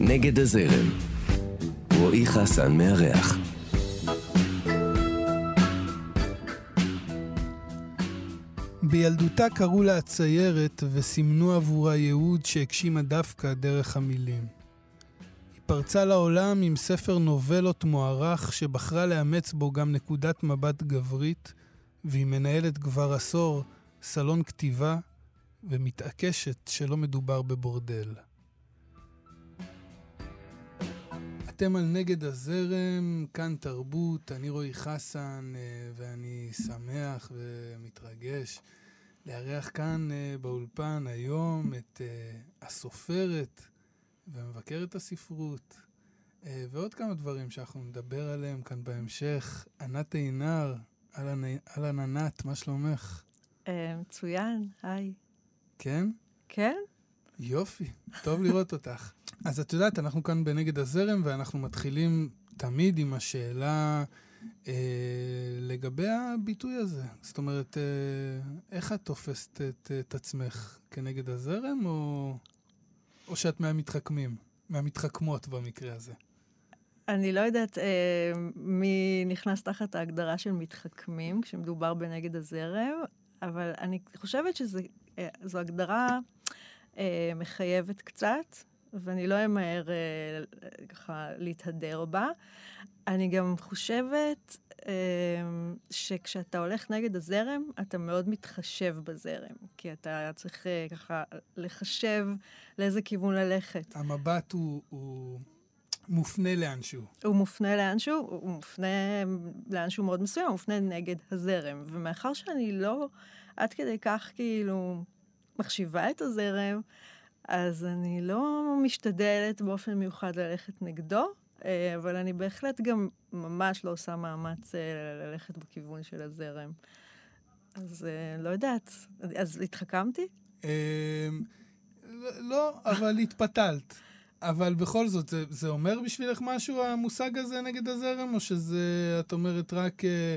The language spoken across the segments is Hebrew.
נגד הזרם. רועי חסן מארח. בילדותה קראו לה הציירת וסימנו עבורה ייעוד שהגשימה דווקא דרך המילים. היא פרצה לעולם עם ספר נובלות מוערך שבחרה לאמץ בו גם נקודת מבט גברית, והיא מנהלת כבר עשור סלון כתיבה ומתעקשת שלא מדובר בבורדל. אתם על נגד הזרם, כאן תרבות, אני רועי חסן, אה, ואני שמח ומתרגש לארח כאן אה, באולפן היום את אה, הסופרת ומבקרת הספרות, ועוד כמה דברים שאנחנו נדבר עליהם כאן בהמשך. ענת עינר, אהלן ענת, מה שלומך? מצוין, היי. כן? כן. יופי, טוב לראות אותך. אז את יודעת, אנחנו כאן בנגד הזרם, ואנחנו מתחילים תמיד עם השאלה אה, לגבי הביטוי הזה. זאת אומרת, אה, איך את תופסת את, את עצמך כנגד הזרם, או, או שאת מהמתחכמים? מהמתחכמות במקרה הזה. אני לא יודעת אה, מי נכנס תחת ההגדרה של מתחכמים כשמדובר בנגד הזרם, אבל אני חושבת שזו אה, הגדרה אה, מחייבת קצת, ואני לא אמהר אה, ככה להתהדר בה. אני גם חושבת אה, שכשאתה הולך נגד הזרם, אתה מאוד מתחשב בזרם, כי אתה צריך אה, ככה לחשב לאיזה כיוון ללכת. המבט הוא... הוא... מופנה לאנשהו. הוא מופנה לאנשהו, הוא מופנה לאנשהו מאוד מסוים, הוא מופנה נגד הזרם. ומאחר שאני לא עד כדי כך כאילו מחשיבה את הזרם, אז אני לא משתדלת באופן מיוחד ללכת נגדו, אה, אבל אני בהחלט גם ממש לא עושה מאמץ אה, ללכת בכיוון של הזרם. אז אה, לא יודעת, אז התחכמתי? לא, אבל התפתלת. אבל בכל זאת, זה, זה אומר בשבילך משהו, המושג הזה נגד הזרם, או שזה, את אומרת, רק... אה,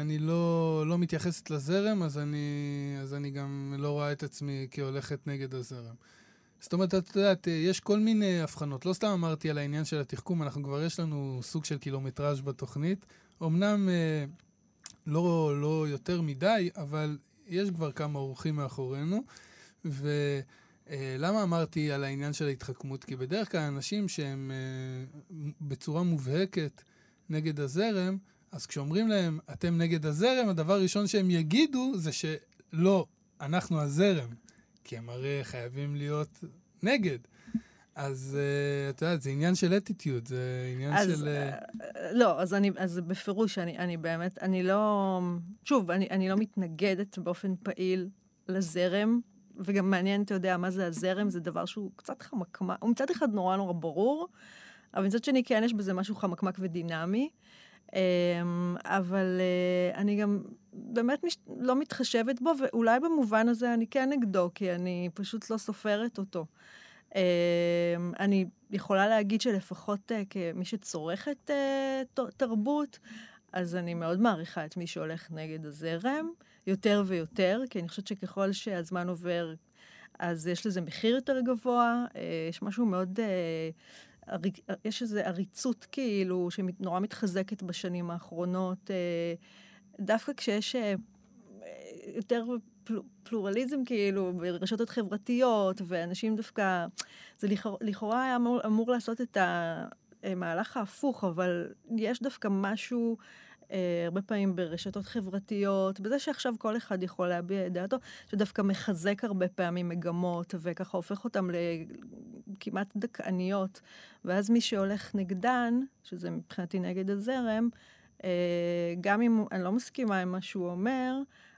אני לא, לא מתייחסת לזרם, אז אני, אז אני גם לא רואה את עצמי כהולכת נגד הזרם. זאת אומרת, את יודעת, יש כל מיני הבחנות. לא סתם אמרתי על העניין של התחכום, אנחנו כבר יש לנו סוג של קילומטראז' בתוכנית. אמנם אה, לא, לא יותר מדי, אבל יש כבר כמה אורחים מאחורינו. ולמה אה, אמרתי על העניין של ההתחכמות? כי בדרך כלל אנשים שהם בצורה מובהקת נגד הזרם, אז כשאומרים להם, אתם נגד הזרם, הדבר הראשון שהם יגידו זה שלא, אנחנו הזרם. כי הם הרי חייבים להיות נגד. אז uh, את יודעת, זה עניין של אטיטיוד, זה עניין אז, של... Uh... לא, אז אני, אז בפירוש, אני, אני באמת, אני לא... שוב, אני, אני לא מתנגדת באופן פעיל לזרם, וגם מעניין, אתה יודע, מה זה הזרם, זה דבר שהוא קצת חמקמק, הוא מצד אחד נורא נורא ברור, אבל מצד שני כן יש בזה משהו חמקמק ודינמי. אמ, אבל אה, אני גם באמת. לא מתחשבת בו, ואולי במובן הזה אני כן נגדו, כי אני פשוט לא סופרת אותו. אמ, אני יכולה להגיד שלפחות אה, כמי שצורכת אה, תרבות, אז אני מאוד מעריכה את מי שהולך נגד הזרם, יותר ויותר, כי אני חושבת שככל שהזמן עובר, אז יש לזה מחיר יותר גבוה, יש משהו מאוד יש איזו עריצות כאילו, שנורא מתחזקת בשנים האחרונות, אה, דווקא כשיש אה, יותר פלורליזם כאילו ברשתות חברתיות, ואנשים דווקא, זה לכאורה היה אמור, אמור לעשות את המהלך ההפוך, אבל יש דווקא משהו אה, הרבה פעמים ברשתות חברתיות, בזה שעכשיו כל אחד יכול להביע את דעתו, שדווקא מחזק הרבה פעמים מגמות, וככה הופך אותן לכמעט דכאניות. ואז מי שהולך נגדן, שזה מבחינתי נגד הזרם, אה, גם אם אני לא מסכימה עם מה שהוא אומר,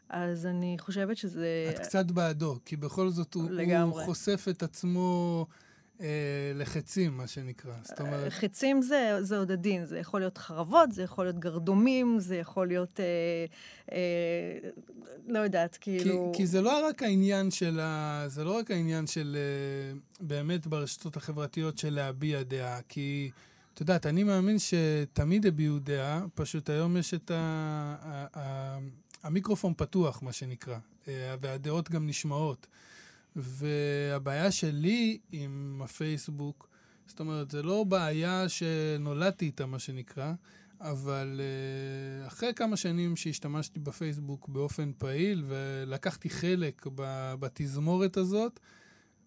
אז אני חושבת שזה... את קצת בעדו, כי בכל זאת הוא, הוא חושף את עצמו... אה, לחצים, מה שנקרא. זאת אומרת... חצים זה, זה עוד עדין, זה יכול להיות חרבות, זה יכול להיות גרדומים, זה יכול להיות, אה, אה, לא יודעת, כאילו... כי, כי זה לא רק העניין של, ה... זה לא רק העניין של אה, באמת ברשתות החברתיות של להביע דעה, כי... את יודעת, אני מאמין שתמיד הביעו דעה, פשוט היום יש את ה... ה... ה... המיקרופון פתוח, מה שנקרא, אה, והדעות גם נשמעות. והבעיה שלי עם הפייסבוק, זאת אומרת, זה לא בעיה שנולדתי איתה, מה שנקרא, אבל uh, אחרי כמה שנים שהשתמשתי בפייסבוק באופן פעיל ולקחתי חלק בתזמורת הזאת,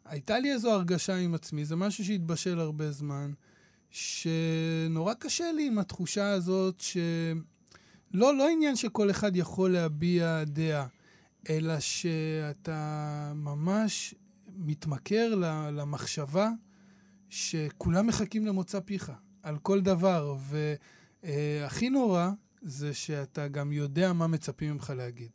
הייתה לי איזו הרגשה עם עצמי, זה משהו שהתבשל הרבה זמן, שנורא קשה לי עם התחושה הזאת ש... לא, לא עניין שכל אחד יכול להביע דעה, אלא שאתה ממש מתמכר למחשבה שכולם מחכים למוצא פיך על כל דבר, והכי נורא זה שאתה גם יודע מה מצפים ממך להגיד.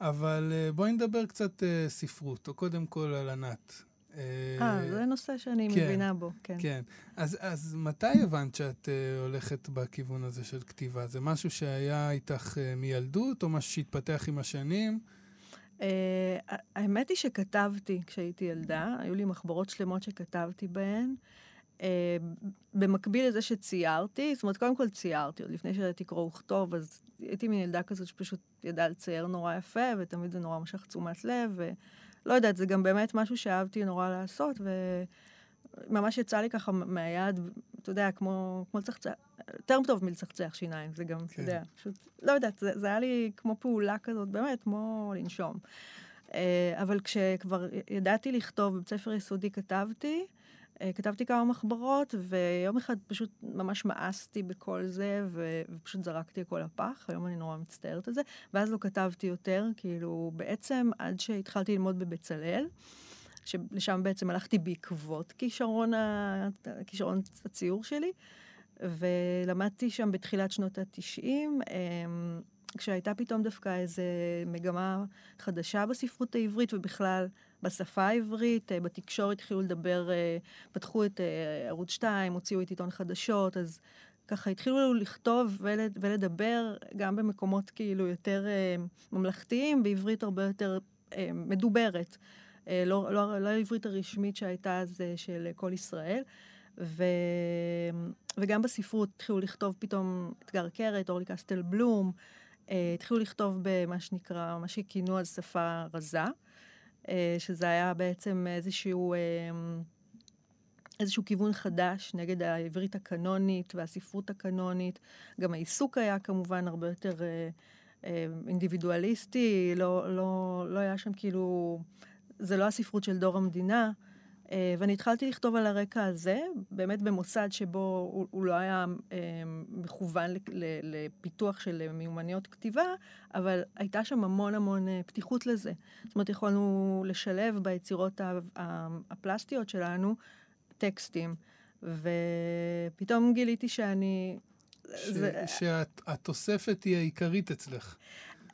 אבל אה, בואי נדבר קצת אה, ספרות, או קודם כל על ענת. אה, זה נושא שאני כן, מבינה בו, כן. כן. אז, אז מתי הבנת שאת uh, הולכת בכיוון הזה של כתיבה? זה משהו שהיה איתך uh, מילדות, או משהו שהתפתח עם השנים? Uh, האמת היא שכתבתי כשהייתי ילדה, היו לי מחברות שלמות שכתבתי בהן. Uh, במקביל לזה שציירתי, זאת אומרת, קודם כל ציירתי, עוד לפני שידעתי קרוא וכתוב, אז הייתי מין ילדה כזאת שפשוט ידעה לצייר נורא יפה, ותמיד זה נורא משך תשומת לב, ו... לא יודעת, זה גם באמת משהו שאהבתי נורא לעשות, וממש יצא לי ככה מהיד, אתה יודע, כמו, כמו לצחצח, יותר טוב מלצחצח שיניים, זה גם, כן. אתה יודע, פשוט, לא יודעת, זה, זה היה לי כמו פעולה כזאת, באמת, כמו לנשום. אה, אבל כשכבר ידעתי לכתוב, בבית ספר יסודי כתבתי, כתבתי כמה מחברות, ויום אחד פשוט ממש מאסתי בכל זה, ו- ופשוט זרקתי הכל לפח, היום אני נורא מצטערת על זה, ואז לא כתבתי יותר, כאילו, בעצם עד שהתחלתי ללמוד בבצלאל, שלשם בעצם הלכתי בעקבות כישרון, ה... כישרון הציור שלי, ולמדתי שם בתחילת שנות ה-90. אמ, כשהייתה פתאום דווקא איזו מגמה חדשה בספרות העברית ובכלל בשפה העברית, אה, בתקשורת התחילו לדבר, אה, פתחו את אה, ערוץ 2, הוציאו את עיתון חדשות, אז ככה התחילו לכתוב ולדבר גם במקומות כאילו יותר ממלכתיים, בעברית הרבה יותר מדוברת. לא, לא, לא העברית הרשמית שהייתה אז של כל ישראל. ו... וגם בספרות התחילו לכתוב פתאום אתגר קרת, אורלי קסטל בלום, התחילו לכתוב במה שנקרא, מה שכינו אז שפה רזה. אה, שזה היה בעצם איזשהו, אה, איזשהו כיוון חדש נגד העברית הקנונית והספרות הקנונית. גם העיסוק היה כמובן הרבה יותר אה, אינדיבידואליסטי, לא, לא, לא היה שם כאילו, זה לא הספרות של דור המדינה. אה, ואני התחלתי לכתוב על הרקע הזה, באמת במוסד שבו הוא, הוא לא היה אה, מכוון לפיתוח של מיומנויות כתיבה, אבל הייתה שם המון המון אה, פתיחות לזה. זאת אומרת, יכולנו לשלב ביצירות הפלסטיות שלנו טקסטים, ופתאום גיליתי שאני... ש, זה... שהתוספת היא העיקרית אצלך.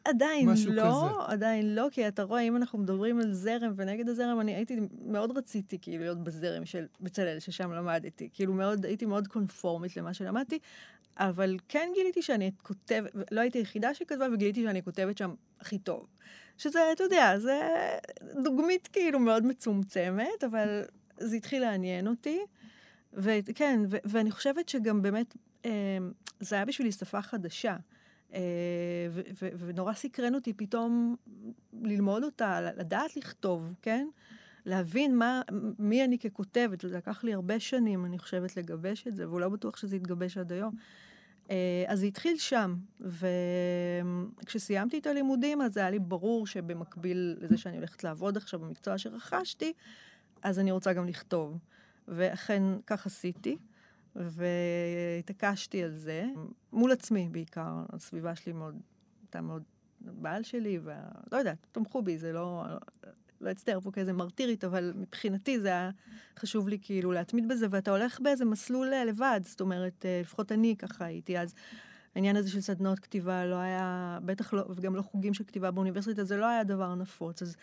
עדיין לא, כזה. עדיין לא, כי אתה רואה, אם אנחנו מדברים על זרם ונגד הזרם, אני הייתי, מאוד רציתי כאילו להיות בזרם של בצלאל, ששם למדתי. כאילו מאוד, הייתי מאוד קונפורמית למה שלמדתי, אבל כן גיליתי שאני כותבת, לא הייתי היחידה שכתבה, וגיליתי שאני כותבת שם הכי טוב. שזה, אתה יודע, זה דוגמית כאילו מאוד מצומצמת, אבל זה התחיל לעניין אותי. וכן, ו- ואני חושבת שגם באמת, אה, זה היה בשבילי שפה חדשה. אה, ונורא סקרן אותי פתאום ללמוד אותה, לדעת לכתוב, כן? להבין מה, מי אני ככותבת, זה לקח לי הרבה שנים, אני חושבת, לגבש את זה, והוא לא בטוח שזה יתגבש עד היום. אה, אז זה התחיל שם, וכשסיימתי את הלימודים, אז היה לי ברור שבמקביל לזה שאני הולכת לעבוד עכשיו במקצוע שרכשתי, אז אני רוצה גם לכתוב. ואכן כך עשיתי. והתעקשתי על זה, מול עצמי בעיקר, הסביבה שלי מאוד, הייתה מאוד, בעל שלי, ולא יודעת, תמכו בי, זה לא, לא אצטער פה כאיזה מרטירית, אבל מבחינתי זה היה חשוב לי כאילו להתמיד בזה, ואתה הולך באיזה מסלול אה, לבד, זאת אומרת, אה, לפחות אני ככה הייתי אז. העניין הזה של סדנאות כתיבה לא היה, בטח לא, וגם לא חוגים של כתיבה באוניברסיטה, זה לא היה דבר נפוץ. אז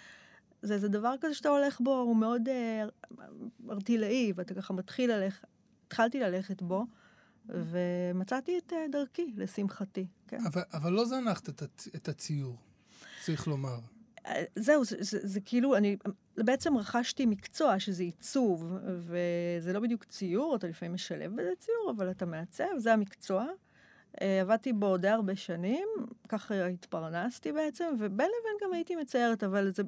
זה איזה דבר כזה שאתה הולך בו, הוא מאוד אה, ארטילאי, ואתה ככה מתחיל ללכת, התחלתי ללכת בו, ומצאתי את אה, דרכי, לשמחתי. כן. אבל, אבל לא זנחת את, הצ... את הציור, צריך לומר. אה, זהו, זה, זה, זה, זה כאילו, אני בעצם רכשתי מקצוע שזה עיצוב, וזה לא בדיוק ציור, אתה לפעמים משלב בזה ציור, אבל אתה מעצב, זה המקצוע. אה, עבדתי בו די הרבה שנים, ככה התפרנסתי בעצם, ובין לבין גם הייתי מציירת, אבל זה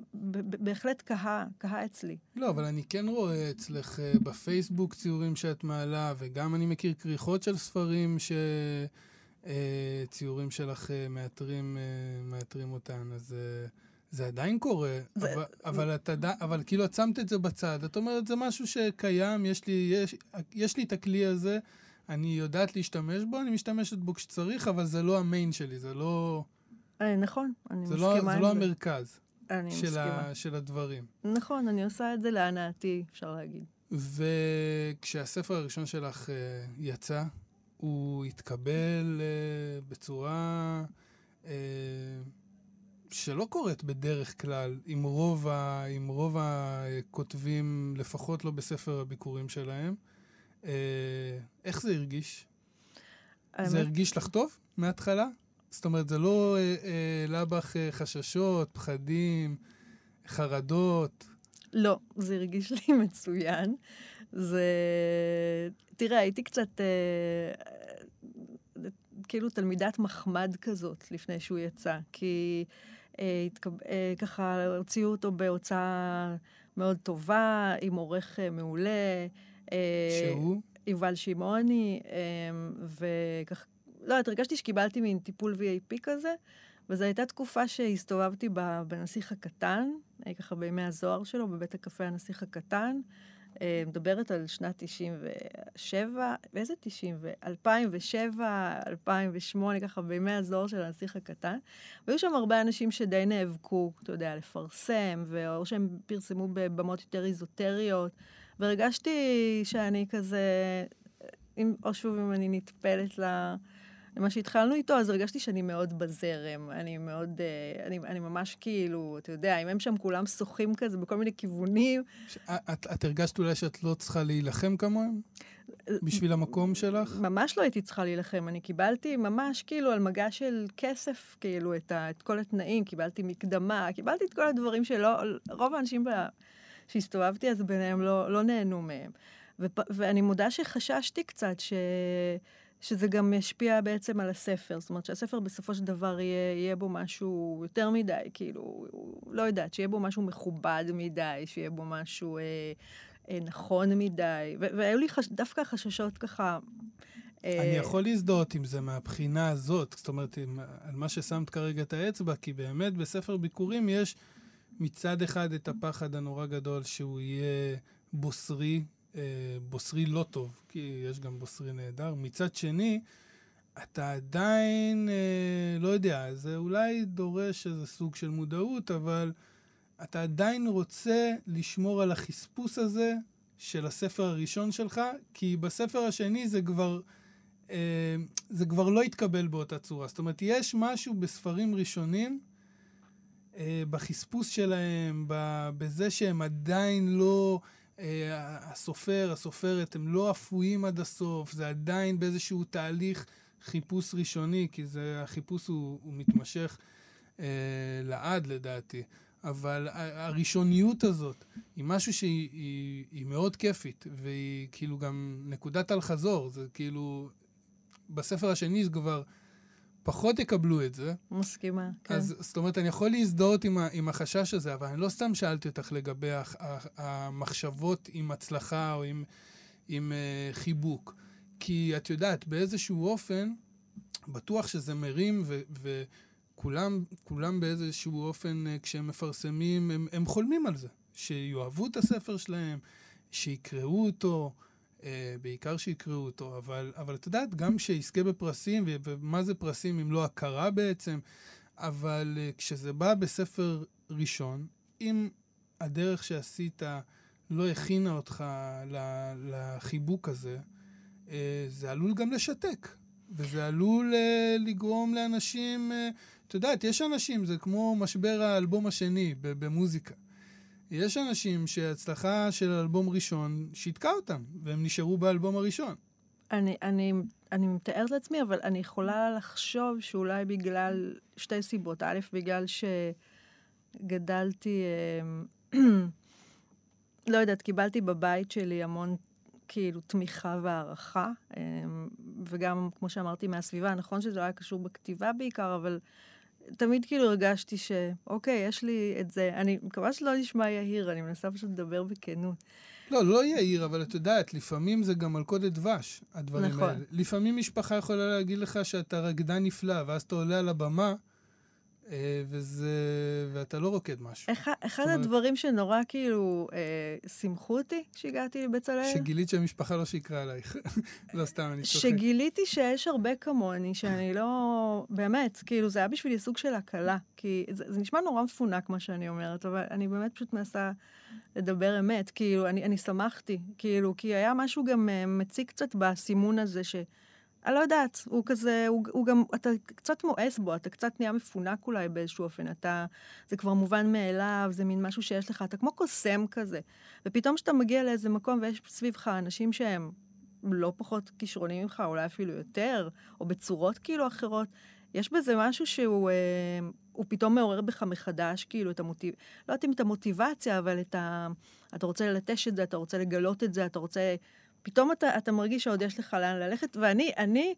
בהחלט קהה, קהה אצלי. לא, אבל אני כן רואה אצלך אה, בפייסבוק ציורים שאת מעלה, וגם אני מכיר כריכות של ספרים שציורים אה, שלך מאתרים, מאתרים אותן, אז... זה עדיין קורה, זה... אבל, אבל, את עדיין, אבל כאילו את שמת את זה בצד. את אומרת, זה משהו שקיים, יש לי, יש, יש לי את הכלי הזה, אני יודעת להשתמש בו, אני משתמשת בו כשצריך, אבל זה לא המיין שלי, זה לא... אה, נכון, אני זה מסכימה לא, זה. לא המרכז אני של, ה, של הדברים. נכון, אני עושה את זה להנאתי, אפשר להגיד. וכשהספר הראשון שלך uh, יצא, הוא התקבל uh, בצורה... Uh, שלא קורית בדרך כלל עם רוב, ה, עם רוב הכותבים, לפחות לא בספר הביקורים שלהם. אה, איך זה הרגיש? האמת... זה הרגיש לך טוב מההתחלה? זאת אומרת, זה לא העלה אה, אה, בך חששות, פחדים, חרדות? לא, זה הרגיש לי מצוין. זה... תראה, הייתי קצת... כאילו תלמידת מחמד כזאת לפני שהוא יצא, כי אה, התקב... אה, ככה הוציאו אותו בהוצאה מאוד טובה, עם עורך אה, מעולה. שהוא? יובל שמעוני, וככה, לא יודעת, הרגשתי שקיבלתי מין טיפול VIP כזה, וזו הייתה תקופה שהסתובבתי בנסיך הקטן, ככה בימי הזוהר שלו, בבית הקפה הנסיך הקטן. אה, מדברת על שנת 97, איזה 90? 2007, 2008, ככה בימי הזוהר של הנסיך הקטן. והיו שם הרבה אנשים שדי נאבקו, אתה יודע, לפרסם, או שהם פרסמו בבמות יותר איזוטריות, והרגשתי שאני כזה, אם, או שוב אם אני נטפלת ל... מה שהתחלנו איתו, אז הרגשתי שאני מאוד בזרם. אני מאוד, אה, אני, אני ממש כאילו, אתה יודע, אם הם שם כולם שוחים כזה בכל מיני כיוונים. ש- את, את הרגשת אולי שאת לא צריכה להילחם כמוהם? בשביל המקום שלך? ממש לא הייתי צריכה להילחם. אני קיבלתי ממש כאילו על מגע של כסף, כאילו, את, ה, את כל התנאים, קיבלתי מקדמה, קיבלתי את כל הדברים שלא, רוב האנשים ב, שהסתובבתי אז ביניהם לא, לא נהנו מהם. ופ, ואני מודה שחששתי קצת ש... שזה גם ישפיע בעצם על הספר. זאת אומרת שהספר בסופו של דבר יהיה, יהיה בו משהו יותר מדי, כאילו, לא יודעת, שיהיה בו משהו מכובד מדי, שיהיה בו משהו אה, אה, נכון מדי. והיו לי חש, דווקא חששות ככה... אה... אני יכול להזדהות עם זה מהבחינה הזאת, זאת אומרת, עם, על מה ששמת כרגע את האצבע, כי באמת בספר ביקורים יש מצד אחד את הפחד הנורא גדול שהוא יהיה בוסרי, אה, בוסרי לא טוב, כי יש גם בוסרי נהדר. מצד שני, אתה עדיין, אה, לא יודע, זה אולי דורש איזה סוג של מודעות, אבל אתה עדיין רוצה לשמור על החספוס הזה של הספר הראשון שלך, כי בספר השני זה כבר, אה, זה כבר לא יתקבל באותה צורה. זאת אומרת, יש משהו בספרים ראשונים, בחספוס שלהם, בזה שהם עדיין לא... אה, הסופר, הסופרת, הם לא אפויים עד הסוף, זה עדיין באיזשהו תהליך חיפוש ראשוני, כי זה, החיפוש הוא, הוא מתמשך אה, לעד לדעתי. אבל הראשוניות הזאת היא משהו שהיא היא, היא מאוד כיפית, והיא כאילו גם נקודת אל חזור, זה כאילו... בספר השני זה כבר... פחות יקבלו את זה. מסכימה, כן. אז זאת אומרת, אני יכול להזדהות עם, עם החשש הזה, אבל אני לא סתם שאלתי אותך לגבי המחשבות עם הצלחה או עם, עם uh, חיבוק. כי את יודעת, באיזשהו אופן, בטוח שזה מרים, ו, וכולם כולם באיזשהו אופן, uh, כשהם מפרסמים, הם, הם חולמים על זה. שיאהבו את הספר שלהם, שיקראו אותו. Uh, בעיקר שיקראו אותו, אבל, אבל את יודעת, גם שיזכה בפרסים, ומה זה פרסים אם לא הכרה בעצם, אבל uh, כשזה בא בספר ראשון, אם הדרך שעשית לא הכינה אותך לחיבוק הזה, uh, זה עלול גם לשתק, וזה עלול לגרום לאנשים, את יודעת, יש אנשים, זה כמו משבר האלבום השני במוזיקה. יש אנשים שהצלחה של אלבום ראשון שיתקה אותם, והם נשארו באלבום הראשון. אני, אני, אני מתארת לעצמי, אבל אני יכולה לחשוב שאולי בגלל שתי סיבות. א', בגלל שגדלתי, אה, לא יודעת, קיבלתי בבית שלי המון כאילו תמיכה והערכה, אה, וגם, כמו שאמרתי, מהסביבה. נכון שזה לא היה קשור בכתיבה בעיקר, אבל תמיד כאילו הרגשתי שאוקיי, יש לי את זה. אני מקווה שלא נשמע יהיר, אני מנסה פשוט לדבר בכנות. לא, לא יהיר, אבל את יודעת, לפעמים זה גם מלכודת דבש, הדברים נכון. האלה. לפעמים משפחה יכולה להגיד לך שאתה רקדן נפלא, ואז אתה עולה על הבמה, וזה... ואתה לא רוקד משהו. אחד, אחד אומרת- הדברים שנורא כאילו אה, שימחו אותי כשהגעתי לבצלאל, שגילית שהמשפחה לא שיקרה עלייך. לא, סתם, אני צוחק. שגיליתי שיש הרבה כמוני, שאני לא... באמת, כאילו, זה היה בשבילי סוג של הקלה. כי זה, זה נשמע נורא מפונק, מה שאני אומרת, אבל אני באמת פשוט מנסה לדבר אמת. כאילו, אני, אני שמחתי, כאילו, כי היה משהו גם אה, מציק קצת בסימון הזה, ש... אני לא יודעת, הוא כזה, הוא, הוא גם, אתה קצת מואס בו, אתה קצת נהיה מפונק אולי באיזשהו אופן, אתה, זה כבר מובן מאליו, זה מין משהו שיש לך, אתה כמו קוסם כזה. ופתאום כשאתה מגיע לאיזה מקום ויש סביבך אנשים שהם לא פחות כישרונים ממך, אולי אפילו יותר, או בצורות כאילו אחרות, יש בזה משהו שהוא אה, הוא פתאום מעורר בך מחדש, כאילו, את המוטיב... לא יודעת אם את המוטיבציה, אבל את ה... אתה רוצה ללטש את זה, אתה רוצה לגלות את זה, אתה רוצה... פתאום אתה, אתה מרגיש שעוד יש לך לאן ללכת, ואני, אני,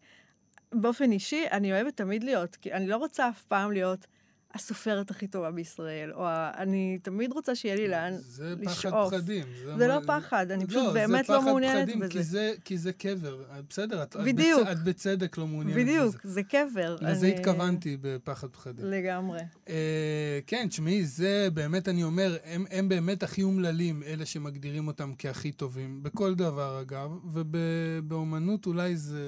באופן אישי, אני אוהבת תמיד להיות, כי אני לא רוצה אף פעם להיות הסופרת הכי טובה בישראל, או. אני תמיד רוצה שיהיה לי לאן זה פחד לשאוף. פחדים. זה מה- לא פחד, אני פשוט לא, באמת זה לא פחד מעוניינת פחדים, בזה. כי זה, כי זה קבר. בסדר, את, את בדיוק. בצ, את בצדק לא מעוניינת בדיוק, בזה. זה קבר. לזה אני- התכוונתי בפחד פחדים. לגמרי. אה, כן, תשמעי, זה באמת, אני אומר, הם, הם באמת הכי אומללים, אלה שמגדירים אותם כהכי טובים, בכל דבר אגב, ובאומנות אולי זה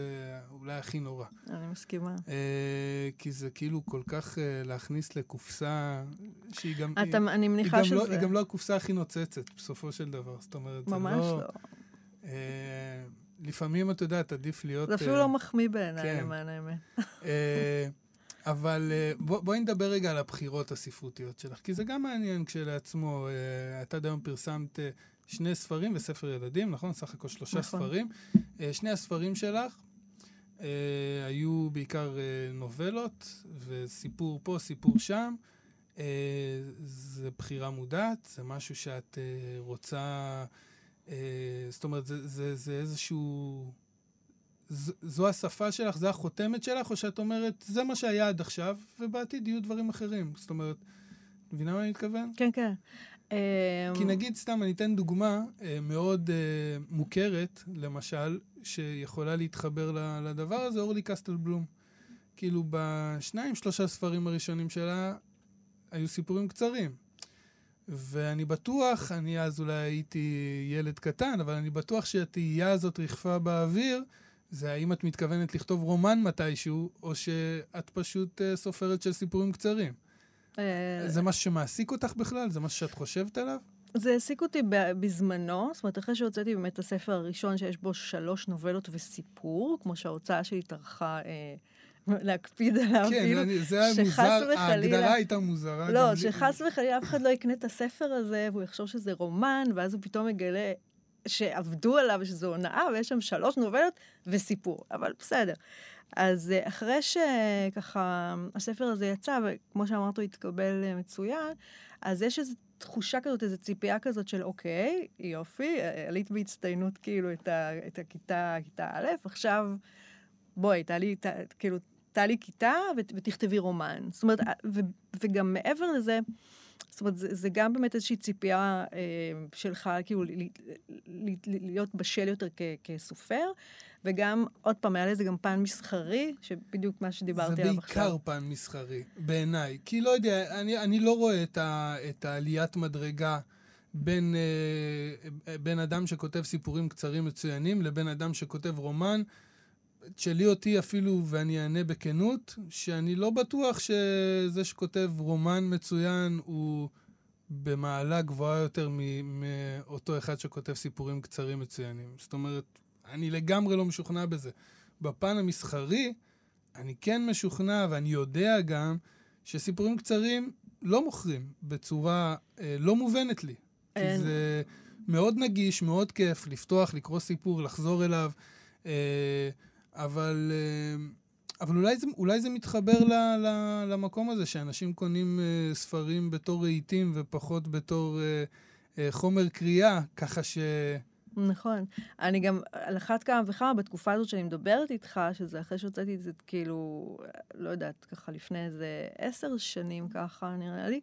אולי הכי נורא. אני מסכימה. אה, כי זה כאילו כל כך אה, להכניס לקופסה שהיא גם... אתה, היא, אני היא, מניחה גם שזה... לא, היא גם לא הקופסה הכי נוצצת, בסופו של דבר. זאת אומרת, זה ממש לא... לא. אה, לפעמים, את יודעת, עדיף להיות... זה אפילו אה, לא מחמיא בעיניי, כן. למען האמת. אה, אבל אה, בוא, בואי נדבר רגע על הבחירות הספרותיות שלך, כי זה גם מעניין כשלעצמו. אה, את עד היום פרסמת אה, שני ספרים וספר ילדים, נכון? סך הכל שלושה נכון. ספרים. אה, שני הספרים שלך היו בעיקר אה, נובלות, וסיפור פה, סיפור שם. אה, זה בחירה מודעת, זה משהו שאת אה, רוצה... אה, זאת אומרת, זה, זה, זה איזשהו... ז, זו השפה שלך, זו החותמת שלך, או שאת אומרת, זה מה שהיה עד עכשיו, ובעתיד יהיו דברים אחרים. זאת אומרת, מבינה מה אני מתכוון? כן, כן. כי אמ, נגיד, סתם, אני אתן דוגמה אה, מאוד אה, מוכרת, למשל, שיכולה להתחבר לדבר הזה, אורלי קסטל בלום. כאילו, בשניים, שלושה ספרים הראשונים שלה היו סיפורים קצרים. ואני בטוח, אני אז אולי הייתי ילד קטן, אבל אני בטוח שהתהייה הזאת ריחפה באוויר, זה האם את מתכוונת לכתוב רומן מתישהו, או שאת פשוט אה, סופרת של סיפורים קצרים. אה, זה משהו שמעסיק אותך בכלל? זה משהו שאת חושבת עליו? זה העסיק אותי בזמנו, זאת אומרת, אחרי שהוצאתי באמת את הספר הראשון, שיש בו שלוש נובלות וסיפור, כמו שההוצאה שלי טרחה אה, להקפיד עליו, כן, כאילו, אני, זה היה מוזר, וחלילה- ההגדרה הייתה מוזרה. לא, לי. שחס וחלילה אף אחד לא יקנה את הספר הזה, והוא יחשוב שזה רומן, ואז הוא פתאום מגלה שעבדו עליו, ושזו הונאה, ויש שם שלוש נובלות וסיפור, אבל בסדר. אז אה, אחרי שככה הספר הזה יצא, וכמו שאמרת, הוא התקבל אה, מצוין, אז יש איזו תחושה כזאת, איזו ציפייה כזאת של אוקיי, יופי, אה, עלית בהצטיינות כאילו את, ה, את הכיתה, כיתה א', עכשיו בואי, תעלי, ת, כאילו, תעלי כיתה ות, ותכתבי רומן. זאת אומרת, ו, וגם מעבר לזה, זאת אומרת, זה, זה גם באמת איזושהי ציפייה אה, שלך, כאילו, ל, ל, ל, ל, להיות בשל יותר כ, כסופר, וגם, עוד פעם, היה לזה גם פן מסחרי, שבדיוק מה שדיברתי זה עליו עכשיו. בעיקר פן מסחרי, בעיניי. כי לא יודע, אני, אני לא רואה את, ה, את העליית מדרגה בין, אה, בין אדם שכותב סיפורים קצרים מצוינים לבין אדם שכותב רומן. תשאלי אותי אפילו, ואני אענה בכנות, שאני לא בטוח שזה שכותב רומן מצוין הוא במעלה גבוהה יותר מאותו אחד שכותב סיפורים קצרים מצוינים. זאת אומרת, אני לגמרי לא משוכנע בזה. בפן המסחרי, אני כן משוכנע, ואני יודע גם, שסיפורים קצרים לא מוכרים בצורה אה, לא מובנת לי. כי אין. זה מאוד נגיש, מאוד כיף לפתוח, לקרוא סיפור, לחזור אליו, אה, אבל, אה, אבל אולי, זה, אולי זה מתחבר ל, ל, למקום הזה, שאנשים קונים אה, ספרים בתור רהיטים ופחות בתור אה, חומר קריאה, ככה ש... נכון. אני גם, על אחת כמה וכמה, בתקופה הזאת שאני מדברת איתך, שזה אחרי שהוצאתי את זה, כאילו, לא יודעת, ככה לפני איזה עשר שנים ככה, נראה לי,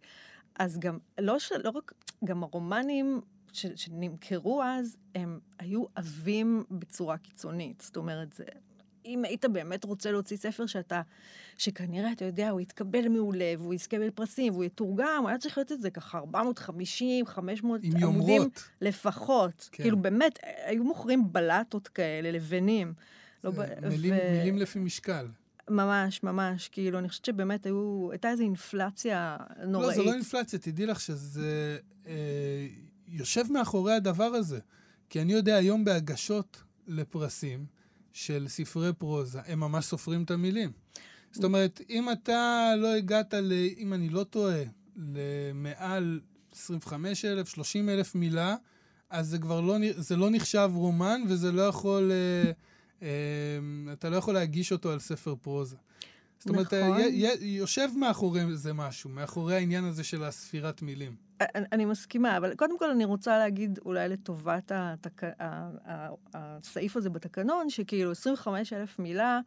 אז גם, לא, ש, לא רק, גם הרומנים ש, שנמכרו אז, הם היו עבים בצורה קיצונית. זאת אומרת, זה אם היית באמת רוצה להוציא ספר שאתה, שכנראה, אתה יודע, הוא יתקבל מעולה, והוא יזכה בפרסים, והוא יתורגם, היה צריך להיות את זה ככה 450, 500 עם עמודים יומרות. לפחות. כן. כאילו, באמת, היו מוכרים בלטות כאלה, לבנים. לא מילים, ו- מילים לפי משקל. ממש, ממש. כאילו, אני חושבת שבאמת היו, הייתה איזו אינפלציה נוראית. לא, זה לא אינפלציה, תדעי לך שזה אה, יושב מאחורי הדבר הזה. כי אני יודע היום בהגשות לפרסים של ספרי פרוזה, הם ממש סופרים את המילים. זאת אומרת, אם אתה לא הגעת, ל, אם אני לא טועה, למעל 25,000, 30,000 מילה, אז זה כבר לא, זה לא נחשב רומן, וזה לא יכול, אה, אה, אתה לא יכול להגיש אותו על ספר פרוזה. זאת אומרת, נכון. י- י- יושב מאחורי זה משהו, מאחורי העניין הזה של הספירת מילים. אני, אני מסכימה, אבל קודם כל אני רוצה להגיד אולי לטובת התק... הסעיף הזה בתקנון, שכאילו 25 אלף מילה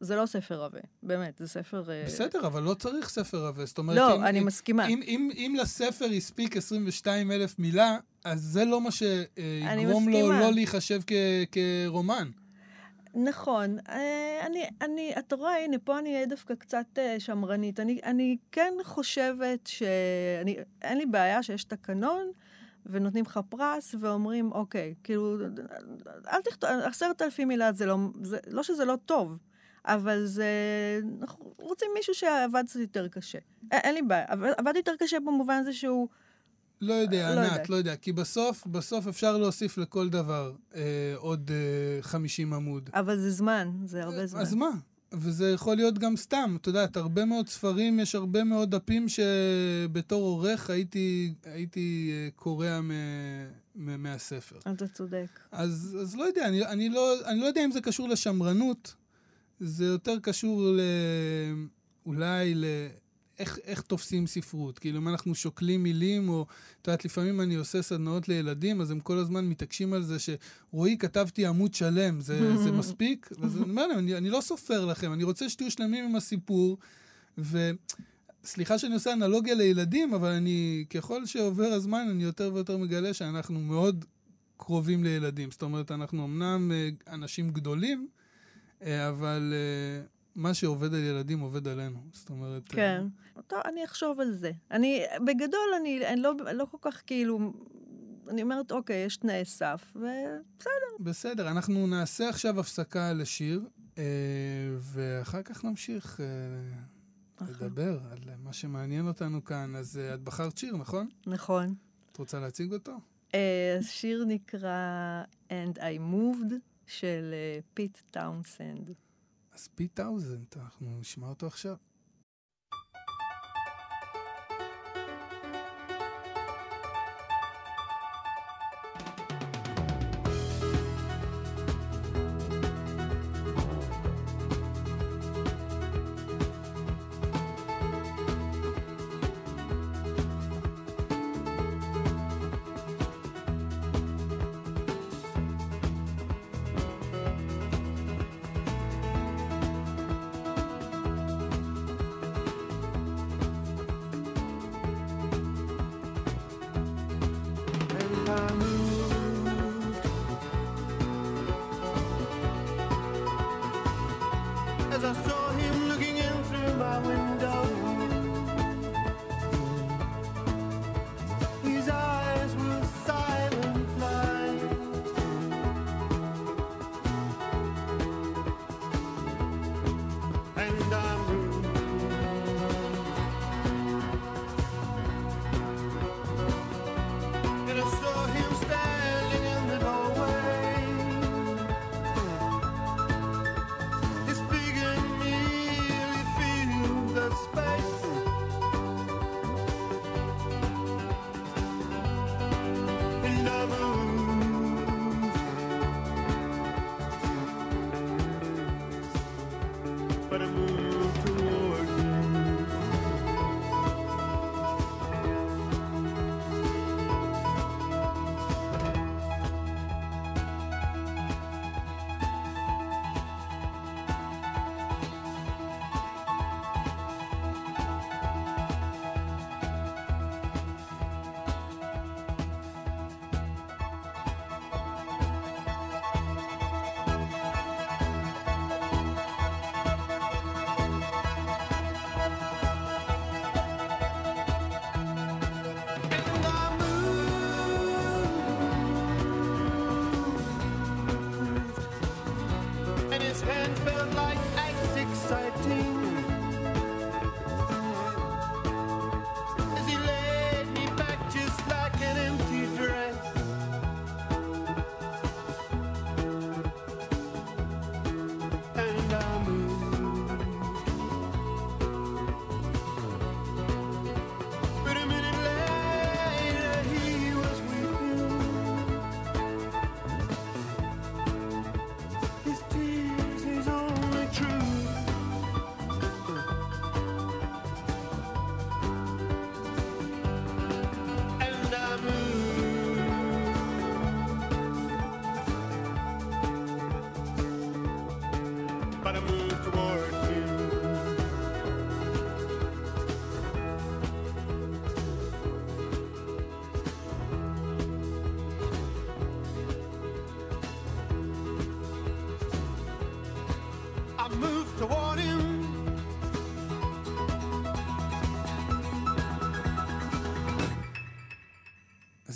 זה לא ספר עבה, באמת, זה ספר... אה, בסדר, אבל לא צריך ספר עבה. זאת אומרת, לא, אם, אני אם, מסכימה. אם, אם, אם לספר הספיק 22 אלף מילה, אז זה לא מה שיגרום לו. לא להיחשב כ, כרומן. נכון. אה, אני, אני, אתה רואה, הנה, פה אני אהיה דווקא קצת אה, שמרנית. אני, אני כן חושבת ש... אין לי בעיה שיש תקנון, ונותנים לך פרס, ואומרים, אוקיי, כאילו, אל תכתוב, עשרת אלפים מילה זה לא... זה, לא שזה לא טוב, אבל זה... אנחנו רוצים מישהו שעבד קצת יותר קשה. אין, אין לי בעיה. עבד יותר קשה במובן הזה שהוא... לא יודע, לא ענת, יודעת. לא יודע. כי בסוף, בסוף אפשר להוסיף לכל דבר אה, עוד אה, 50 עמוד. אבל זה זמן, זה הרבה זמן. אז מה? וזה יכול להיות גם סתם. את יודעת, הרבה מאוד ספרים, יש הרבה מאוד דפים שבתור עורך הייתי, הייתי אה, קורע מ, מ, מהספר. אתה צודק. אז, אז לא יודע, אני, אני, לא, אני לא יודע אם זה קשור לשמרנות, זה יותר קשור ל... אולי ל... איך, איך תופסים ספרות. כאילו, אם אנחנו שוקלים מילים, או, את יודעת, לפעמים אני עושה סדנאות לילדים, אז הם כל הזמן מתעקשים על זה שרועי, כתבתי עמוד שלם, זה, זה מספיק? אז אני אומר להם, אני, אני לא סופר לכם, אני רוצה שתהיו שלמים עם הסיפור, ו... סליחה שאני עושה אנלוגיה לילדים, אבל אני, ככל שעובר הזמן, אני יותר ויותר מגלה שאנחנו מאוד קרובים לילדים. זאת אומרת, אנחנו אמנם אה, אנשים גדולים, אה, אבל אה, מה שעובד על ילדים עובד עלינו. זאת אומרת... אה, כן. טוב, אני אחשוב על זה. אני, בגדול, אני, אני לא, לא כל כך כאילו... אני אומרת, אוקיי, יש תנאי סף, ובסדר. בסדר, אנחנו נעשה עכשיו הפסקה לשיר, אה, ואחר כך נמשיך אה, נכון. לדבר על מה שמעניין אותנו כאן. אז את בחרת שיר, נכון? נכון. את רוצה להציג אותו? השיר נקרא And I Moved של פיט טאונסנד. אז פיט טאונסנד, אנחנו נשמע אותו עכשיו.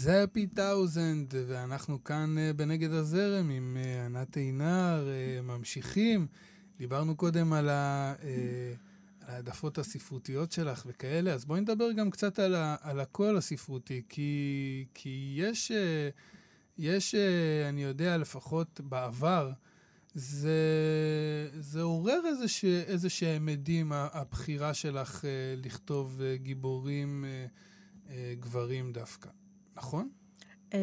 זה הפי טאוזנד, ואנחנו כאן אה, בנגד הזרם עם אה, ענת עינר, אה, ממשיכים. דיברנו קודם על ה- אה, על העדפות הספרותיות שלך וכאלה, אז בואי נדבר גם קצת על, ה- על הקול הספרותי, כי, כי יש, אה, יש, אה, אני יודע, לפחות בעבר, זה, זה עורר איזוש, איזה שהם עדים, הבחירה שלך אה, לכתוב אה, גיבורים אה, גברים דווקא. נכון? אמ,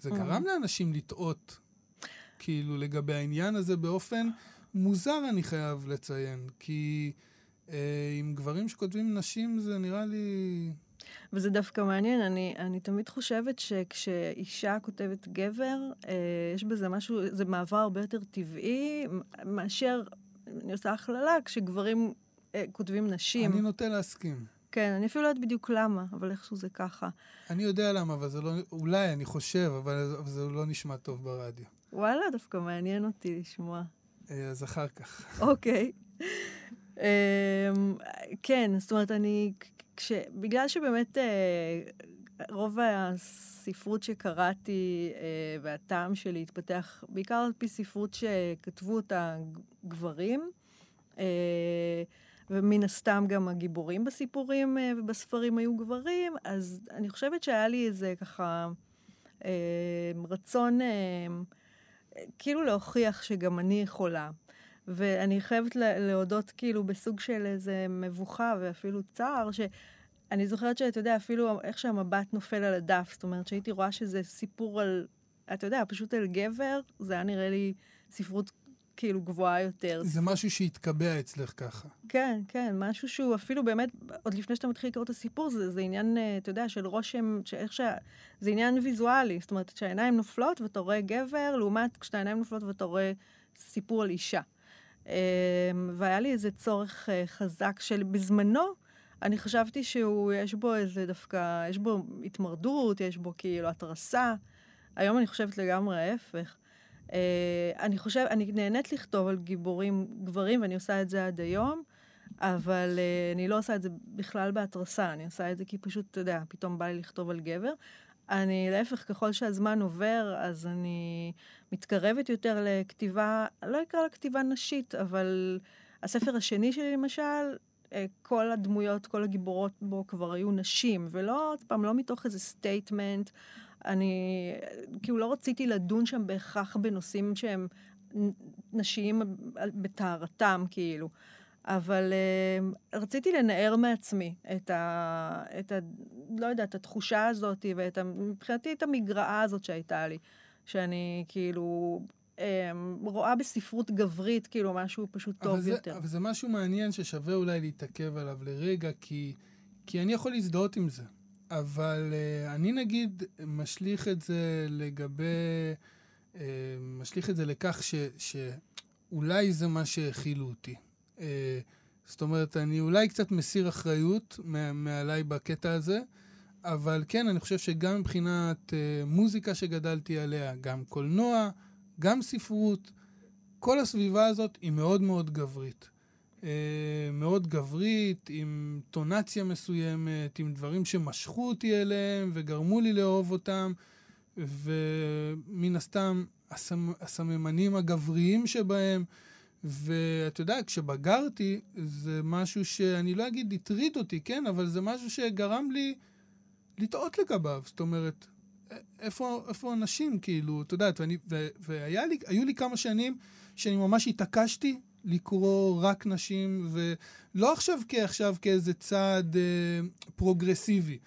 זה Mm. גרם לאנשים לטעות, כאילו, לגבי העניין הזה באופן מוזר, אני חייב לציין. כי אה, עם גברים שכותבים נשים זה נראה לי... וזה דווקא מעניין, אני, אני תמיד חושבת שכשאישה כותבת גבר, אה, יש בזה משהו, זה מעבר הרבה יותר טבעי מאשר, אני עושה הכללה, כשגברים אה, כותבים נשים. אני נוטה להסכים. כן, אני אפילו לא יודעת בדיוק למה, אבל איכשהו זה ככה. אני יודע למה, אבל זה לא... אולי, אני חושב, אבל, זה לא נשמע טוב ברדיו. וואלה, דווקא מעניין אותי לשמוע. אה, אז אחר כך. אוקיי. אמ, כן, זאת אומרת, אני, כש, בגלל שבאמת אה, רוב הספרות שקראתי אה, והטעם שלי התפתח בעיקר על פי ספרות שכתבו אותה גברים, ומן הסתם גם הגיבורים בסיפורים אה, ובספרים היו גברים, אז אני חושבת שהיה לי איזה ככה אה, רצון אה, כאילו להוכיח שגם אני יכולה. ואני חייבת לה- להודות כאילו בסוג של איזה מבוכה ואפילו צער, שאני זוכרת שאתה יודע, אפילו איך שהמבט נופל על הדף, זאת אומרת שהייתי רואה שזה סיפור על, אתה יודע, פשוט על גבר, זה היה נראה לי ספרות כאילו גבוהה יותר. זה משהו שהתקבע אצלך ככה. כן, כן, משהו שהוא אפילו באמת, עוד לפני שאתה מתחיל לקרוא את הסיפור, זה, זה עניין, אה, אתה יודע, של רושם, שאיך שה... זה עניין ויזואלי, זאת אומרת, כשהעיניים נופלות ואתה רואה גבר, לעומת כשהעיניים נופלות ואתה רואה סיפור על אישה. אה, והיה לי איזה צורך אה, חזק של, בזמנו, אני חשבתי שהוא, יש בו איזה דווקא, יש בו התמרדות, יש בו כאילו התרסה. היום אני חושבת לגמרי ההפך. Uh, אני חושב, אני נהנית לכתוב על גיבורים גברים, ואני עושה את זה עד היום, אבל uh, אני לא עושה את זה בכלל בהתרסה, אני עושה את זה כי פשוט, אתה יודע, פתאום בא לי לכתוב על גבר. אני, להפך, ככל שהזמן עובר, אז אני מתקרבת יותר לכתיבה, לא אקרא לה כתיבה נשית, אבל הספר השני שלי, למשל, אה, כל הדמויות, כל הגיבורות בו כבר היו נשים, ולא, עוד פעם, לא מתוך איזה statement. אני כאילו לא רציתי לדון שם בהכרח בנושאים שהם נשיים בטהרתם, כאילו. אבל uh, רציתי לנער מעצמי את ה... את ה... לא יודעת, את התחושה הזאת, ואת ה... מבחינתי את המגרעה הזאת שהייתה לי. שאני כאילו um, רואה בספרות גברית כאילו משהו פשוט טוב זה, יותר. אבל זה משהו מעניין ששווה אולי להתעכב עליו לרגע, כי, כי אני יכול להזדהות עם זה. אבל uh, אני נגיד משליך את זה לגבי... Uh, משליך את זה לכך ש, שאולי זה מה שהכילו אותי. Uh, זאת אומרת, אני אולי קצת מסיר אחריות מעליי בקטע הזה, אבל כן, אני חושב שגם מבחינת מוזיקה שגדלתי עליה, גם קולנוע, גם ספרות, כל הסביבה הזאת היא מאוד מאוד גברית. Uh, מאוד גברית, עם טונציה מסוימת, עם דברים שמשכו אותי אליהם וגרמו לי לאהוב אותם, ומן הסתם הסמ, הסממנים הגבריים שבהם. ואתה יודע, כשבגרתי, זה משהו שאני לא אגיד הטריד אותי, כן? אבל זה משהו שגרם לי לטעות לגביו. זאת אומרת, איפה, איפה הנשים, כאילו, את יודעת, ואני, ו, והיה לי, לי כמה שנים שאני ממש התעקשתי לקרוא רק נשים, ולא עכשיו כעכשיו כאיזה צעד אה, פרוגרסיבי,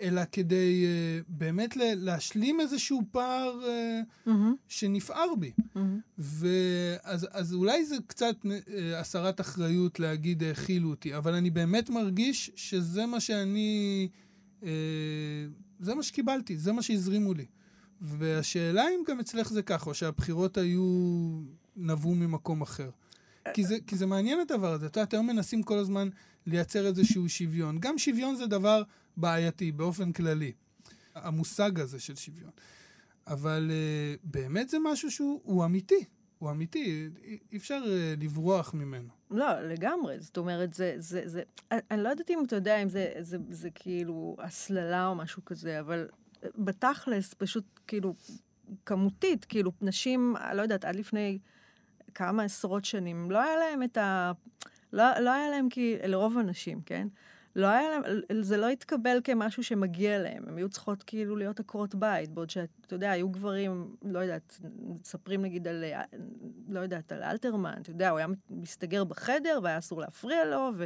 אלא כדי אה, באמת להשלים איזשהו פער אה, מהמם, שנפער בי. מהמם. ואז אז אולי זה קצת אה, הסרת אחריות להגיד האכילו אותי, אבל אני באמת מרגיש שזה מה שאני... אה, זה מה שקיבלתי, זה מה שהזרימו לי. והשאלה אם גם אצלך זה ככה, או שהבחירות היו נבעו ממקום אחר. כי זה, כי זה מעניין הדבר הזה. את יודעת, היום מנסים כל הזמן לייצר איזשהו שוויון. גם שוויון זה דבר בעייתי באופן כללי, המושג הזה של שוויון. אבל uh, באמת זה משהו שהוא הוא אמיתי. הוא אמיתי, אי אפשר uh, לברוח ממנו. לא, לגמרי. זאת אומרת, זה... זה, זה אני, אני לא יודעת אם אתה יודע אם זה, זה, זה כאילו הסללה או משהו כזה, אבל בתכלס, פשוט כאילו, כמותית, כאילו, נשים, לא יודעת, עד לפני כמה עשרות שנים, לא היה להם את ה... לא, לא היה להם, כי... לרוב הנשים, כן? לא היה להם, זה לא התקבל כמשהו שמגיע להם. הן היו צריכות כאילו להיות עקרות בית, בעוד שאתה יודע, היו גברים, לא יודעת, מספרים נגיד על, לא יודעת, על אלתרמן, אתה יודע, הוא היה מסתגר בחדר והיה אסור להפריע לו, ו...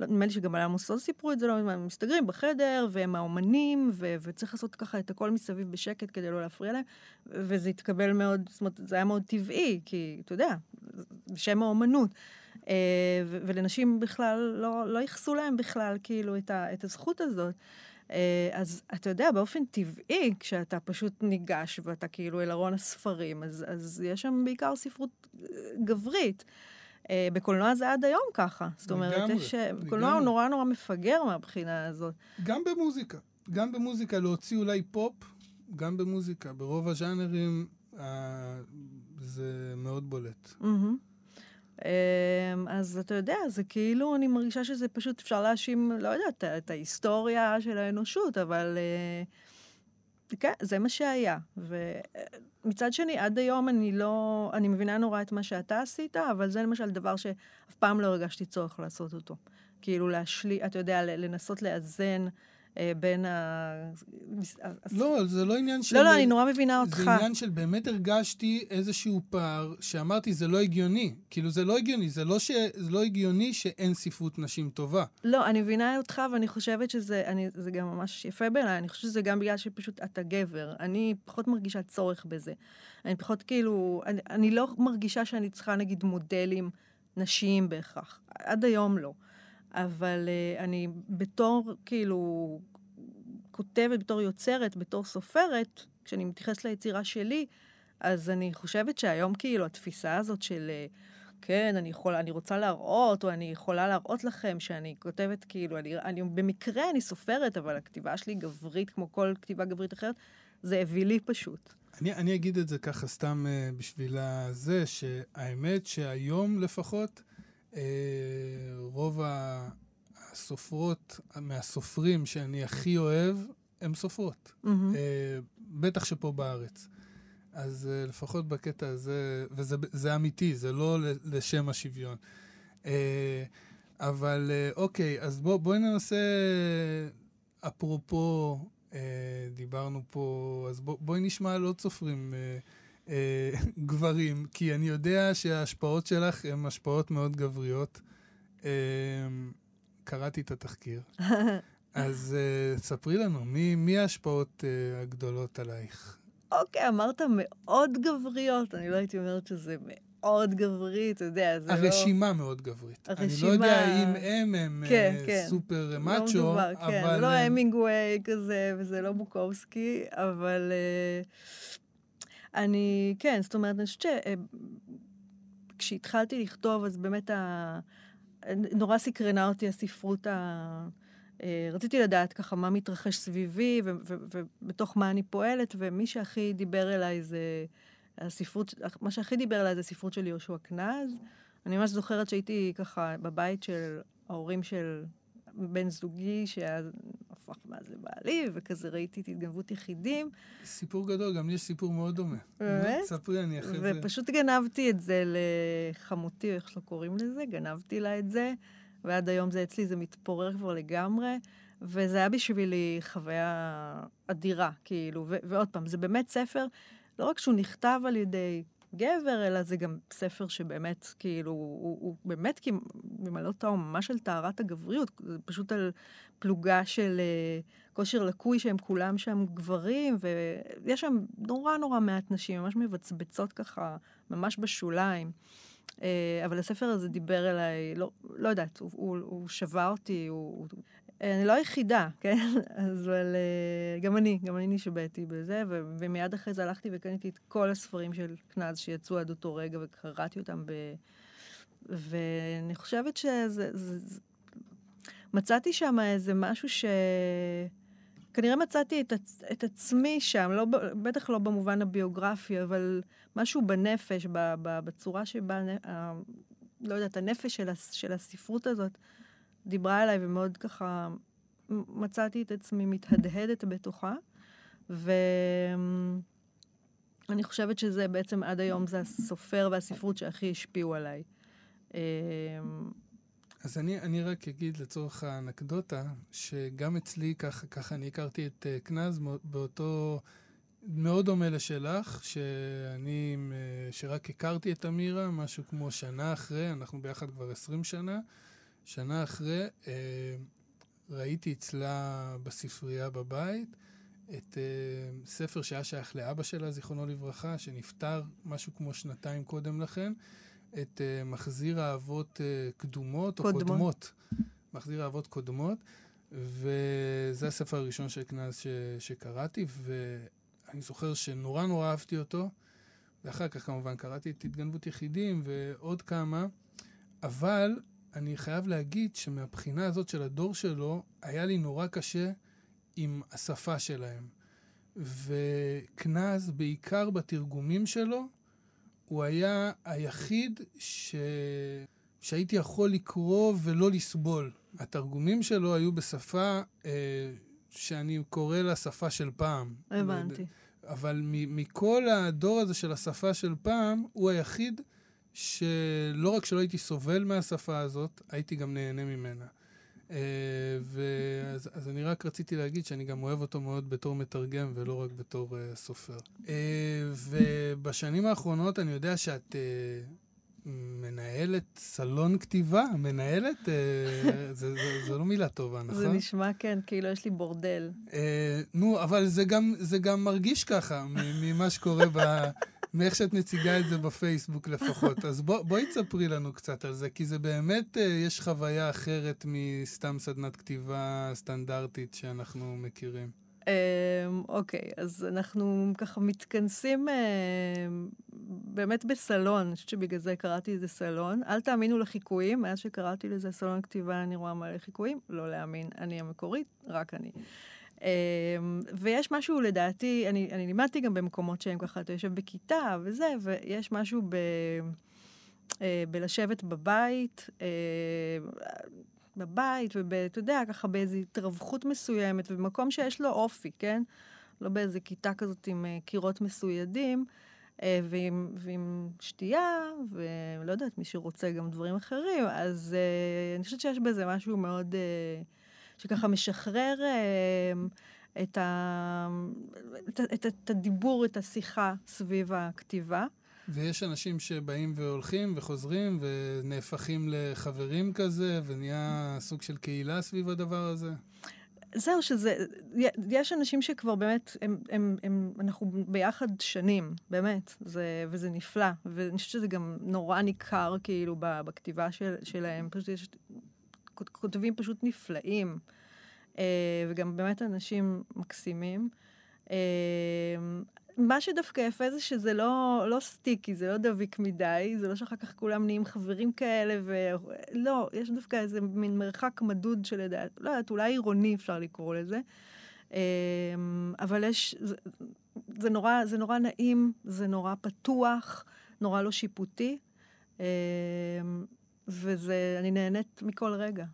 לא, נדמה לי שגם על עמוס עוז סיפרו את זה, לא, הם מסתגרים בחדר, והם האומנים, ו- וצריך לעשות ככה את הכל מסביב בשקט כדי לא להפריע להם, וזה התקבל מאוד, זאת אומרת, זה היה מאוד טבעי, כי, אתה יודע, בשם האומנות. אה, ו- ולנשים בכלל, לא, לא ייחסו להם בכלל, כאילו, את, ה- את הזכות הזאת. אה, אז אתה יודע, באופן טבעי, כשאתה פשוט ניגש ואתה כאילו אל ארון הספרים, אז, אז יש שם בעיקר ספרות אה, גברית. אה, בקולנוע זה עד היום ככה. זאת אומרת, יש... אה. קולנוע הוא נורא נורא מפגר מהבחינה הזאת. גם במוזיקה. גם במוזיקה, להוציא אולי פופ, גם במוזיקה. ברוב הז'אנרים אה, זה מאוד בולט. אמ, אז אתה יודע, זה כאילו, אני מרגישה שזה פשוט, אפשר להאשים, לא יודעת, את ההיסטוריה של האנושות, אבל אה, כן, זה מה שהיה. ומצד שני, עד היום אני לא, אני מבינה נורא את מה שאתה עשית, אבל זה למשל דבר שאף פעם לא הרגשתי צורך לעשות אותו. כאילו להשלי, אתה יודע, לנסות לאזן בין ה... לא, זה לא עניין של... לא, לא, אני נורא מבינה אותך. זה עניין של באמת הרגשתי איזשהו פער, שאמרתי, זה לא הגיוני. כאילו, זה לא הגיוני. זה לא, ש... זה לא הגיוני שאין ספרות נשים טובה. לא, אני מבינה אותך, ואני חושבת שזה, אני, זה גם ממש יפה בעיניי, אני חושבת שזה גם בגלל שפשוט אתה גבר. אני פחות מרגישה צורך בזה. אני פחות כאילו, אני, אני לא מרגישה שאני צריכה נגיד מודלים נשיים בהכרח. עד היום לא. אבל uh, אני בתור, כאילו, כותבת, בתור יוצרת, בתור סופרת, כשאני מתייחסת ליצירה שלי, אז אני חושבת שהיום כאילו התפיסה הזאת של... אה, כן, אני יכולה, אני רוצה להראות, או אני יכולה להראות לכם שאני כותבת כאילו, אני, אני במקרה אני סופרת, אבל הכתיבה שלי גברית כמו כל כתיבה גברית אחרת, זה אווילי פשוט. אני, אני אגיד את זה ככה סתם uh, בשביל זה, שהאמת שהיום לפחות, רוב ה- הסופרות, מהסופרים שאני הכי אוהב, הם סופרות. uh, בטח שפה בארץ. אז uh, לפחות בקטע הזה, וזה זה אמיתי, זה לא לשם השוויון. אבל אוקיי, אז בוא, בואי ננסה, אפרופו, דיברנו פה, אז בוא, בואי נשמע על עוד סופרים גברים, כי אני יודע שההשפעות שלך הן השפעות מאוד גבריות. Uh, קראתי את התחקיר. אז uh, ספרי לנו, מי, מי ההשפעות uh, הגדולות עלייך? אוקיי, אמרת מאוד גבריות, אני לא הייתי אומרת שזה מאוד גברי, אתה יודע, זה לא... הרשימה מאוד גברית. אני לא הרשימה- יודע אם הם הם כן, אה, כן. סופר לא מאצ'ו, מדובר, כן, אבל... זה לא אה, המינגווי כזה, וזה לא בוקובסקי, אבל אה, אני, כן, זאת אומרת, אני חושבת שכשהתחלתי לכתוב, אז באמת ה... נורא סקרנה אותי הספרות ה... אה, רציתי לדעת ככה מה מתרחש סביבי ובתוך מה אני פועלת, ומי שהכי דיבר אליי זה הספרות, מה שהכי דיבר אליי זה הספרות של יהושע קנז. אני ממש זוכרת שהייתי ככה בבית של ההורים של בן זוגי, שהיה הפך מאז לבעלי, וכזה ראיתי את התגנבות יחידים, סיפור גדול, גם לי יש סיפור מאוד דומה. באמת? ספרי, אני אחרי זה... ופשוט גנבתי את זה לחמותי, או איך שלא קוראים לזה, גנבתי לה את זה, ועד היום זה אצלי, זה מתפורר כבר לגמרי, וזה היה בשבילי חוויה אדירה, כאילו, ו- ועוד פעם, זה באמת ספר, לא רק שהוא נכתב על ידי גבר, אלא זה גם ספר שבאמת, כאילו, הוא, הוא באמת, כי ממלא אותה הוא ממש על טהרת הגבריות, זה פשוט על פלוגה של אה, כושר לקוי שהם כולם שם גברים, ויש שם נורא נורא מעט נשים, ממש מבצבצות ככה, ממש בשוליים. אה, אבל הספר הזה דיבר אליי, לא, לא יודעת, הוא, הוא, הוא שבה אותי, הוא, הוא אני לא היחידה, כן? אז אבל אה, גם אני, גם אני נשבעתי בזה, ו- ומיד אחרי זה הלכתי וקניתי את כל הספרים של קנז שיצאו עד אותו רגע, וקראתי אותם ב... ואני חושבת שזה... זה, זה... מצאתי שם איזה משהו ש... כנראה מצאתי את, עצ... את עצמי שם, לא, בטח לא במובן הביוגרפי, אבל משהו בנפש. בצורה שבה. לא יודעת, הנפש של, הס... של הספרות הזאת דיברה אליי ומאוד ככה מצאתי את עצמי מתהדהדת בתוכה. ואני חושבת שזה בעצם עד היום זה הסופר והספרות שהכי השפיעו עליי. אז אני, אני רק אגיד לצורך האנקדוטה, שגם אצלי, ככה, ככה אני הכרתי את קנז מאו- באותו, מאוד דומה לשלך, שאני, שרק הכרתי את אמירה, משהו כמו שנה אחרי, אנחנו ביחד כבר 20 שנה, שנה אחרי, uh, ראיתי אצלה בספרייה בבית את uh, ספר שהיה שייך לאבא שלה, זיכרונו לברכה, שנפטר משהו כמו שנתיים קודם לכן. את uh, מחזיר האבות uh, קדומות או קודמות. קודמות. מחזיר האבות קודמות, וזה הספר הראשון של קנז ש, שקראתי, ואני זוכר שנורא נורא אהבתי אותו, ואחר כך כמובן קראתי את התגנבות יחידים ועוד כמה, אבל אני חייב להגיד שמבחינה הזאת של הדור שלו, היה לי נורא קשה עם השפה שלהם. וקנז, בעיקר בתרגומים שלו, הוא היה היחיד ש... שהייתי יכול לקרוא ולא לסבול. התרגומים שלו היו בשפה אה, שאני קורא לה שפה של פעם. הבנתי. אבל מכל הדור הזה של השפה של פעם, הוא היחיד שלא רק שלא הייתי סובל מהשפה הזאת, הייתי גם נהנה ממנה. אה, ואז, אז אני רק רציתי להגיד שאני גם אוהב אותו מאוד בתור מתרגם ולא רק בתור uh, סופר. Uh, ובשנים האחרונות אני יודע שאת uh, מנהלת סלון כתיבה, מנהלת? Uh, זה, זה, זה לא מילה טובה, נכון? זה נשמע, כן, כאילו יש לי בורדל. אה, נו, אבל זה גם, זה גם מרגיש ככה, ממה שקורה ב... מאיך שאת מציגה את זה בפייסבוק לפחות. אז בוא, בואי תספרי לנו קצת על זה, כי זה באמת, אה, יש חוויה אחרת מסתם סדנת כתיבה סטנדרטית שאנחנו מכירים. אמ, אוקיי, אז אנחנו ככה מתכנסים אמ, באמת בסלון, אני חושבת שבגלל זה קראתי לזה סלון. אל תאמינו לחיקויים, מאז שקראתי לזה סלון כתיבה אני רואה מלא חיקויים, לא להאמין, אני המקורית, רק אני. אמ, ויש משהו, לדעתי, אני, אני לימדתי גם במקומות שהם ככה, אתה יושב בכיתה וזה, ויש משהו ב... אה, בלשבת בבית, אה, בבית, ואתה יודע, ככה באיזו התרווחות מסוימת, ובמקום שיש לו אופי, כן? לא באיזו כיתה כזאת עם אה, קירות מסוידים, ועם, ועם שתייה, ולא יודעת, מי שרוצה גם דברים אחרים, אז אה, אני חושבת שיש בזה משהו מאוד, אה, שככה משחרר אה, את, ה, את, את, את הדיבור, את השיחה סביב הכתיבה. ויש אנשים שבאים והולכים וחוזרים ונהפכים לחברים כזה, ונהיה סוג של קהילה סביב הדבר הזה. זהו, שזה, יש אנשים שכבר באמת, הם, הם, הם, אנחנו ביחד שנים, באמת, זה, וזה נפלא. ואני חושבת שזה גם נורא ניכר, כאילו, בכתיבה של, שלהם. פשוט יש כותבים פשוט נפלאים, אה, וגם באמת אנשים מקסימים. אה, מה שדווקא יפה זה שזה לא, לא סטיקי, זה לא דביק מדי, זה לא שאחר כך כולם נהיים חברים כאלה, ולא, יש דווקא איזה מין מרחק מדוד שלדעת, לא יודעת, אולי עירוני אפשר לקרוא לזה. אמ, אבל יש, זה, זה, נורא, זה נורא נעים, זה נורא פתוח, נורא לא שיפוטי, וזה, אני נהנית מכל רגע.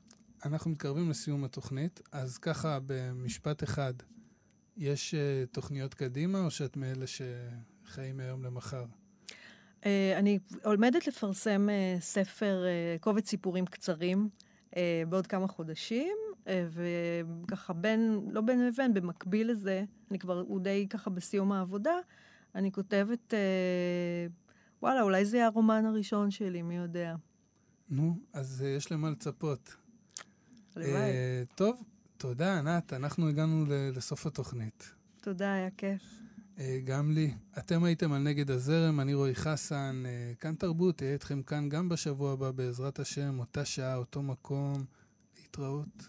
אנחנו מתקרבים לסיום התוכנית, אז ככה, במשפט אחד, יש uh, תוכניות קדימה, או שאת מאלה שחיים מהיום למחר? Uh, אני עומדת לפרסם uh, ספר, uh, קובץ סיפורים קצרים, uh, בעוד כמה חודשים, uh, וככה בין, לא בין לבין, במקביל לזה, אני כבר, הוא די ככה בסיום העבודה, אני כותבת, uh, וואלה, אולי זה יהיה הרומן הראשון שלי, מי יודע. נו, אז uh, יש למה לצפות. הלוואי. אה, טוב, תודה, ענת. אנחנו הגענו לסוף התוכנית. תודה, היה כיף. אה, גם לי. אתם הייתם על נגד הזרם, אני רועי חסן. אה, כאן תרבות, אהיה איתכם כאן גם בשבוע הבא, בעזרת השם, אותה שעה, אותו מקום. להתראות.